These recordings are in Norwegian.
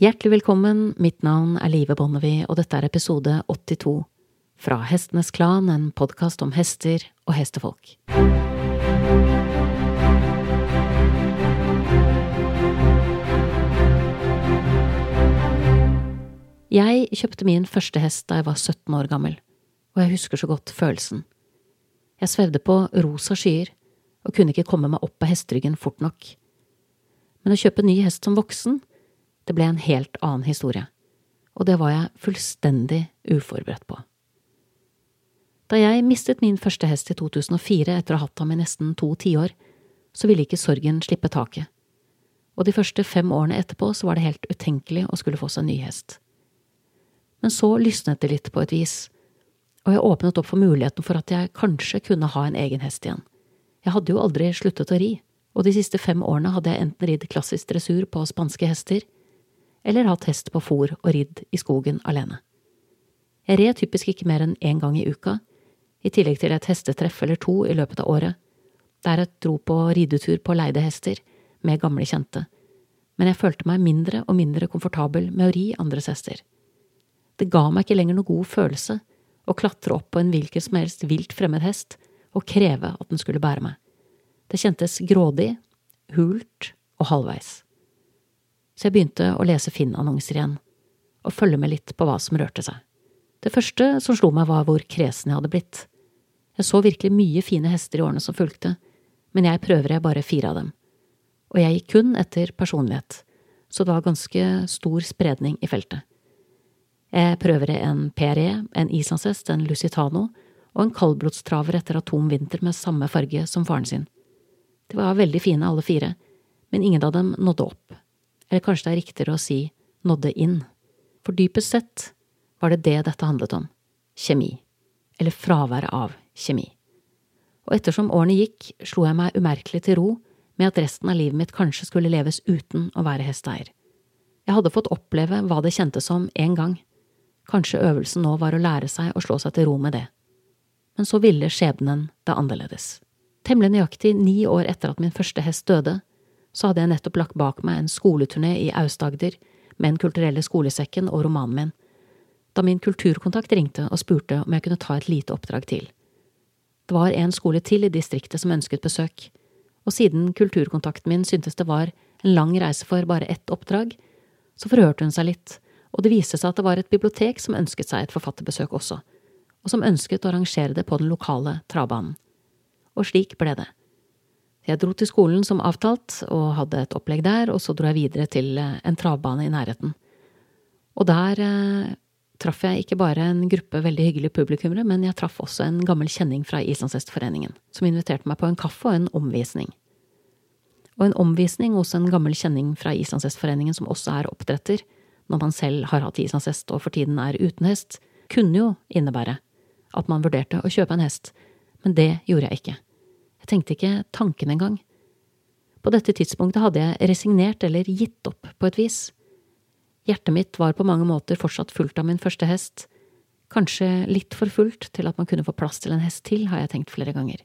Hjertelig velkommen, mitt navn er Live Bonnevie, og dette er episode 82 fra Hestenes Klan, en podkast om hester og hestefolk. Jeg kjøpte min første hest da jeg var 17 år gammel, og jeg husker så godt følelsen. Jeg svevde på rosa skyer og kunne ikke komme meg opp av hesteryggen fort nok. Men å kjøpe ny hest som voksen, det ble en helt annen historie, og det var jeg fullstendig uforberedt på. Da jeg mistet min første hest i 2004 etter å ha hatt ham i nesten to tiår, så ville ikke sorgen slippe taket, og de første fem årene etterpå så var det helt utenkelig å skulle få seg ny hest. Men så lysnet det litt på et vis, og jeg åpnet opp for muligheten for at jeg kanskje kunne ha en egen hest igjen. Jeg hadde jo aldri sluttet å ri, og de siste fem årene hadde jeg enten ridd klassisk dressur på spanske hester, eller hatt hest på fòr og ridd i skogen alene. Jeg red typisk ikke mer enn én gang i uka, i tillegg til et hestetreff eller to i løpet av året, der jeg dro på ridetur på leide hester med gamle kjente, men jeg følte meg mindre og mindre komfortabel med å ri andres hester. Det ga meg ikke lenger noe god følelse å klatre opp på en hvilken som helst vilt fremmed hest og kreve at den skulle bære meg. Det kjentes grådig, hult og halvveis så jeg begynte å lese Finn-annonser igjen, og følge med litt på hva som rørte seg. Det første som slo meg, var hvor kresen jeg hadde blitt. Jeg så virkelig mye fine hester i årene som fulgte, men jeg prøver jeg bare fire av dem. Og jeg gikk kun etter personlighet, så det var ganske stor spredning i feltet. Jeg prøver en PRE, en islandshest, en Lusitano og en kaldblodstraver etter Atom Winter med samme farge som faren sin. De var veldig fine alle fire, men ingen av dem nådde opp eller kanskje det er riktigere å si nådde inn, for dypest sett var det det dette handlet om, kjemi, eller fraværet av kjemi. Og ettersom årene gikk, slo jeg meg umerkelig til ro med at resten av livet mitt kanskje skulle leves uten å være hesteeier. Jeg hadde fått oppleve hva det kjentes som en gang, kanskje øvelsen nå var å lære seg å slå seg til ro med det. Men så ville skjebnen det annerledes. Temmelig nøyaktig ni år etter at min første hest døde, så hadde jeg nettopp lagt bak meg en skoleturné i Aust-Agder med Den kulturelle skolesekken og romanen min, da min kulturkontakt ringte og spurte om jeg kunne ta et lite oppdrag til. Det var en skole til i distriktet som ønsket besøk, og siden kulturkontakten min syntes det var en lang reise for bare ett oppdrag, så forhørte hun seg litt, og det viste seg at det var et bibliotek som ønsket seg et forfatterbesøk også, og som ønsket å arrangere det på den lokale travbanen. Og slik ble det. Jeg dro til skolen som avtalt, og hadde et opplegg der, og så dro jeg videre til eh, en travbane i nærheten. Og der eh, traff jeg ikke bare en gruppe veldig hyggelige publikummere, men jeg traff også en gammel kjenning fra Islandshestforeningen, som inviterte meg på en kaffe og en omvisning. Og en omvisning hos en gammel kjenning fra Islandshestforeningen som også er oppdretter, når man selv har hatt islandshest og for tiden er uten hest, kunne jo innebære at man vurderte å kjøpe en hest, men det gjorde jeg ikke. Tenkte ikke tanken engang. På dette tidspunktet hadde jeg resignert eller gitt opp på et vis. Hjertet mitt var på mange måter fortsatt fullt av min første hest, kanskje litt for fullt til at man kunne få plass til en hest til, har jeg tenkt flere ganger.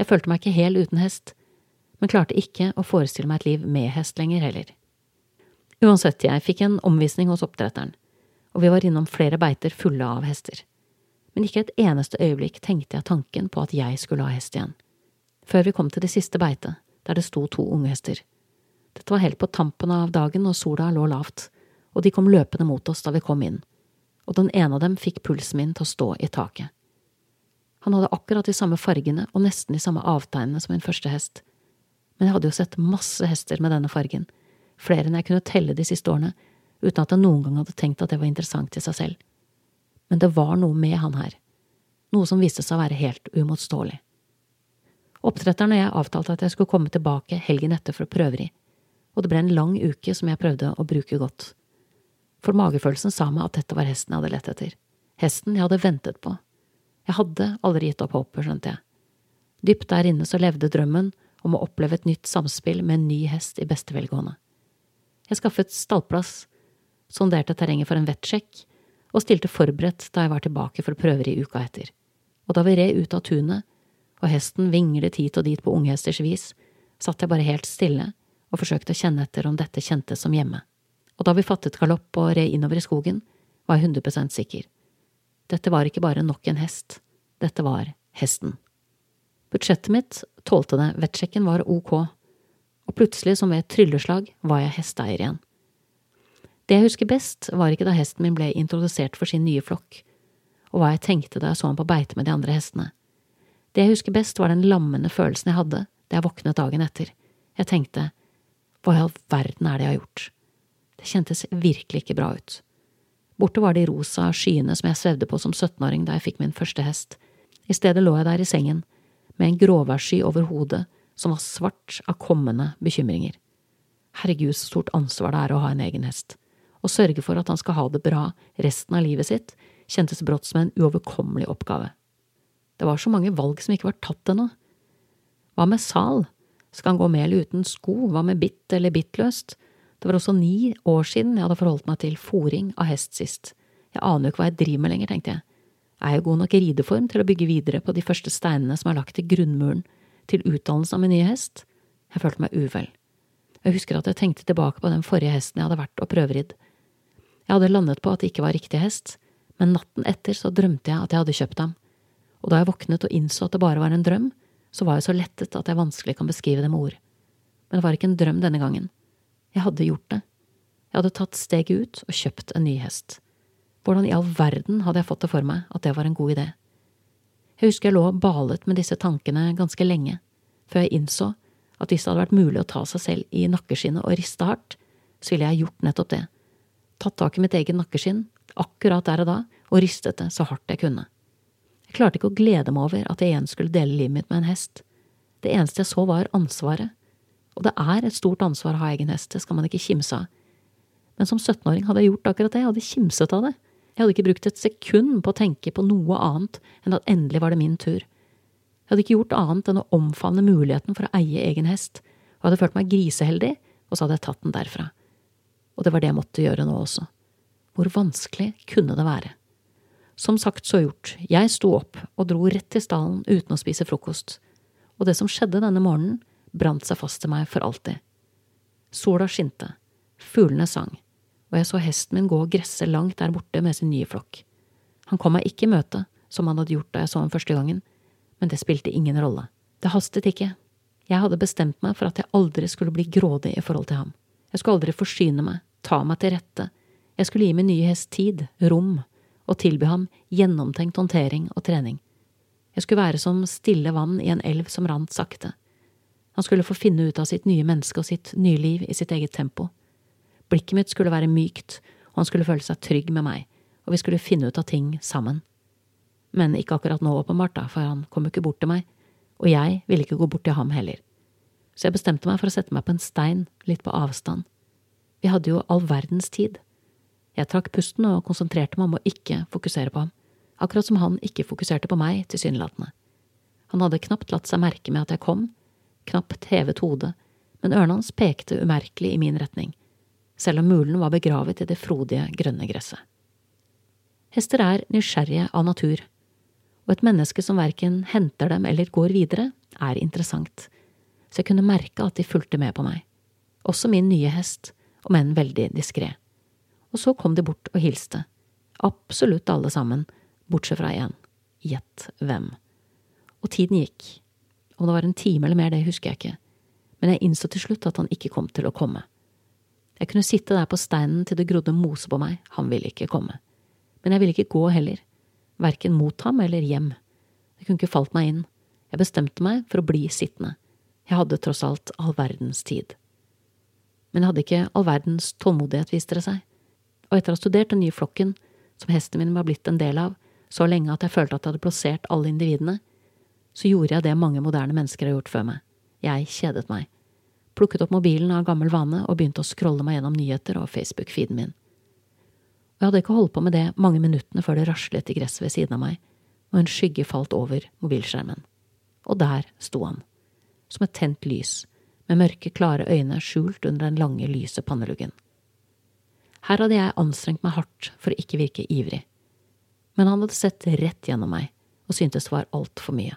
Jeg følte meg ikke hel uten hest, men klarte ikke å forestille meg et liv med hest lenger heller. Uansett, jeg fikk en omvisning hos oppdretteren, og vi var innom flere beiter fulle av hester. Men ikke et eneste øyeblikk tenkte jeg tanken på at jeg skulle ha hest igjen før vi kom til det siste beitet, der det sto to unghester. Dette var helt på tampen av dagen og sola lå lavt, og de kom løpende mot oss da vi kom inn, og den ene av dem fikk pulsen min til å stå i taket. Han hadde akkurat de samme fargene og nesten de samme avtegnene som min første hest, men jeg hadde jo sett masse hester med denne fargen, flere enn jeg kunne telle de siste årene, uten at jeg noen gang hadde tenkt at det var interessant i seg selv. Men det var noe med han her, noe som viste seg å være helt uimotståelig. Oppdretteren og jeg avtalte at jeg skulle komme tilbake helgen etter for å prøveri, og det ble en lang uke som jeg prøvde å bruke godt. For magefølelsen sa meg at dette var hesten jeg hadde lett etter, hesten jeg hadde ventet på. Jeg hadde aldri gitt opp håpet, skjønte jeg. Dypt der inne så levde drømmen om å oppleve et nytt samspill med en ny hest i beste velgående. Jeg skaffet stallplass, sonderte terrenget for en vettsjekk og stilte forberedt da jeg var tilbake for prøver i uka etter. Og da vi red ut av tunet, og hesten vinglet hit og dit på unghesters vis, satt jeg bare helt stille og forsøkte å kjenne etter om dette kjentes som hjemme. og da vi fattet galopp og red innover i skogen, var jeg 100% sikker. Dette var ikke bare nok en hest, dette var hesten. Budsjettet mitt tålte det, vettsjekken var ok, og plutselig, som ved et trylleslag, var jeg hesteeier igjen. Det jeg husker best, var ikke da hesten min ble introdusert for sin nye flokk, og hva jeg tenkte da jeg så ham på beite med de andre hestene. Det jeg husker best, var den lammende følelsen jeg hadde da jeg våknet dagen etter. Jeg tenkte, hva i all verden er det jeg har gjort? Det kjentes virkelig ikke bra ut. Borte var de rosa skyene som jeg svevde på som 17-åring da jeg fikk min første hest. I stedet lå jeg der i sengen, med en gråværsky over hodet som var svart av kommende bekymringer. Herregud, så stort ansvar det er å ha en egen hest. Å sørge for at han skal ha det bra resten av livet sitt, kjentes brått som en uoverkommelig oppgave. Det var så mange valg som ikke var tatt ennå. Hva med Sal? Skal han gå med eller uten sko? Hva med bitt eller bittløst? Det var også ni år siden jeg hadde forholdt meg til fòring av hest sist. Jeg aner jo ikke hva jeg driver med lenger, tenkte jeg. Er jeg god nok i rideform til å bygge videre på de første steinene som er lagt til grunnmuren til utdannelsen av min nye hest? Jeg følte meg uvel. Jeg husker at jeg tenkte tilbake på den forrige hesten jeg hadde vært og prøveridd. Jeg hadde landet på at det ikke var riktig hest, men natten etter så drømte jeg at jeg hadde kjøpt ham, og da jeg våknet og innså at det bare var en drøm, så var jeg så lettet at jeg vanskelig kan beskrive det med ord. Men det var ikke en drøm denne gangen. Jeg hadde gjort det. Jeg hadde tatt steget ut og kjøpt en ny hest. Hvordan i all verden hadde jeg fått det for meg at det var en god idé? Jeg husker jeg lå og balet med disse tankene ganske lenge, før jeg innså at hvis det hadde vært mulig å ta seg selv i nakkeskinnet og riste hardt, så ville jeg gjort nettopp det. Tatt tak i mitt eget nakkeskinn, akkurat der og da, og ristet det så hardt jeg kunne. Jeg klarte ikke å glede meg over at jeg igjen skulle dele livet mitt med en hest. Det eneste jeg så var ansvaret, og det er et stort ansvar å ha egen hest, det skal man ikke kimse av. Men som 17-åring hadde jeg gjort akkurat det, jeg hadde kimset av det. Jeg hadde ikke brukt et sekund på å tenke på noe annet enn at endelig var det min tur. Jeg hadde ikke gjort annet enn å omfavne muligheten for å eie egen hest, og hadde følt meg griseheldig, og så hadde jeg tatt den derfra. Og det var det jeg måtte gjøre nå også. Hvor vanskelig kunne det være? Som sagt så gjort, jeg sto opp og dro rett til stallen uten å spise frokost, og det som skjedde denne morgenen, brant seg fast til meg for alltid. Sola skinte, fuglene sang, og jeg så hesten min gå og gresse langt der borte med sin nye flokk. Han kom meg ikke i møte, som han hadde gjort da jeg så ham første gangen, men det spilte ingen rolle. Det hastet ikke. Jeg hadde bestemt meg for at jeg aldri skulle bli grådig i forhold til ham. Jeg skulle aldri forsyne meg, ta meg til rette. Jeg skulle gi min nye hest tid, rom, og tilby ham gjennomtenkt håndtering og trening. Jeg skulle være som stille vann i en elv som rant sakte. Han skulle få finne ut av sitt nye menneske og sitt nye liv i sitt eget tempo. Blikket mitt skulle være mykt, og han skulle føle seg trygg med meg, og vi skulle finne ut av ting sammen. Men ikke akkurat nå, åpenbart, da, for han kom jo ikke bort til meg, og jeg ville ikke gå bort til ham heller. Så jeg bestemte meg for å sette meg på en stein, litt på avstand. Vi hadde jo all verdens tid. Jeg trakk pusten og konsentrerte meg om å ikke fokusere på ham, akkurat som han ikke fokuserte på meg, tilsynelatende. Han hadde knapt latt seg merke med at jeg kom, knapt hevet hodet, men ørene hans pekte umerkelig i min retning, selv om mulen var begravet i det frodige, grønne gresset. Hester er nysgjerrige av natur, og et menneske som verken henter dem eller går videre, er interessant, så jeg kunne merke at de fulgte med på meg, også min nye hest, om enn veldig diskré. Og så kom de bort og hilste, absolutt alle sammen, bortsett fra én, gjett hvem. Og tiden gikk, om det var en time eller mer, det husker jeg ikke, men jeg innså til slutt at han ikke kom til å komme. Jeg kunne sitte der på steinen til det grodde mose på meg, han ville ikke komme. Men jeg ville ikke gå heller, verken mot ham eller hjem. Det kunne ikke falt meg inn. Jeg bestemte meg for å bli sittende. Jeg hadde tross alt all verdens tid. Men jeg hadde ikke all verdens tålmodighet, viste det seg. Og etter å ha studert den nye flokken, som hesten min var blitt en del av, så lenge at jeg følte at jeg hadde plassert alle individene, så gjorde jeg det mange moderne mennesker har gjort før meg. Jeg kjedet meg. Plukket opp mobilen av gammel vane og begynte å scrolle meg gjennom nyheter og Facebook-feeden min. Og jeg hadde ikke holdt på med det mange minuttene før det raslet i gresset ved siden av meg, og en skygge falt over mobilskjermen. Og der sto han, som et tent lys, med mørke, klare øyne skjult under den lange, lyse panneluggen. Her hadde jeg anstrengt meg hardt for å ikke virke ivrig, men han hadde sett rett gjennom meg og syntes det var altfor mye.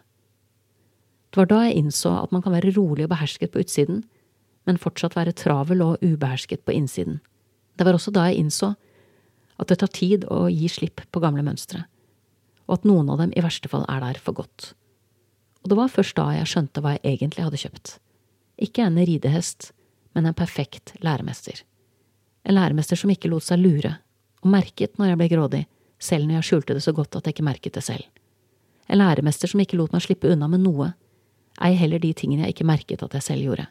Det var da jeg innså at man kan være rolig og behersket på utsiden, men fortsatt være travel og ubehersket på innsiden. Det var også da jeg innså at det tar tid å gi slipp på gamle mønstre, og at noen av dem i verste fall er der for godt. Og det var først da jeg skjønte hva jeg egentlig hadde kjøpt. Ikke en ridehest, men en perfekt læremester. En læremester som ikke lot seg lure, og merket når jeg ble grådig, selv når jeg skjulte det så godt at jeg ikke merket det selv. En læremester som ikke lot meg slippe unna med noe, ei heller de tingene jeg ikke merket at jeg selv gjorde.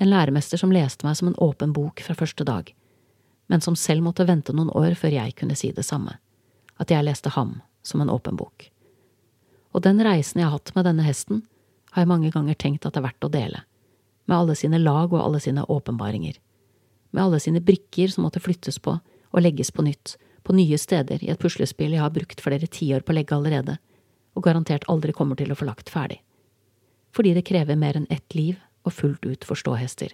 En læremester som leste meg som en åpen bok fra første dag, men som selv måtte vente noen år før jeg kunne si det samme, at jeg leste ham som en åpen bok. Og den reisen jeg har hatt med denne hesten, har jeg mange ganger tenkt at det er verdt å dele, med alle sine lag og alle sine åpenbaringer, med alle sine brikker som måtte flyttes på og legges på nytt, på nye steder i et puslespill jeg har brukt flere tiår på å legge allerede, og garantert aldri kommer til å få lagt ferdig. Fordi det krever mer enn ett liv å fullt ut forstå hester.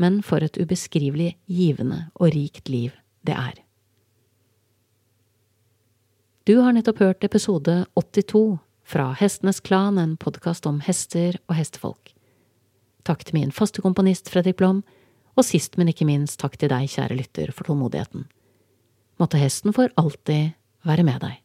Men for et ubeskrivelig givende og rikt liv det er. Du har nettopp hørt episode 82 fra Hestenes Klan, en podkast om hester og hestefolk. Takk til min faste komponist Fredrik Blom, og sist, men ikke minst, takk til deg, kjære lytter, for tålmodigheten. Måtte hesten for alltid være med deg.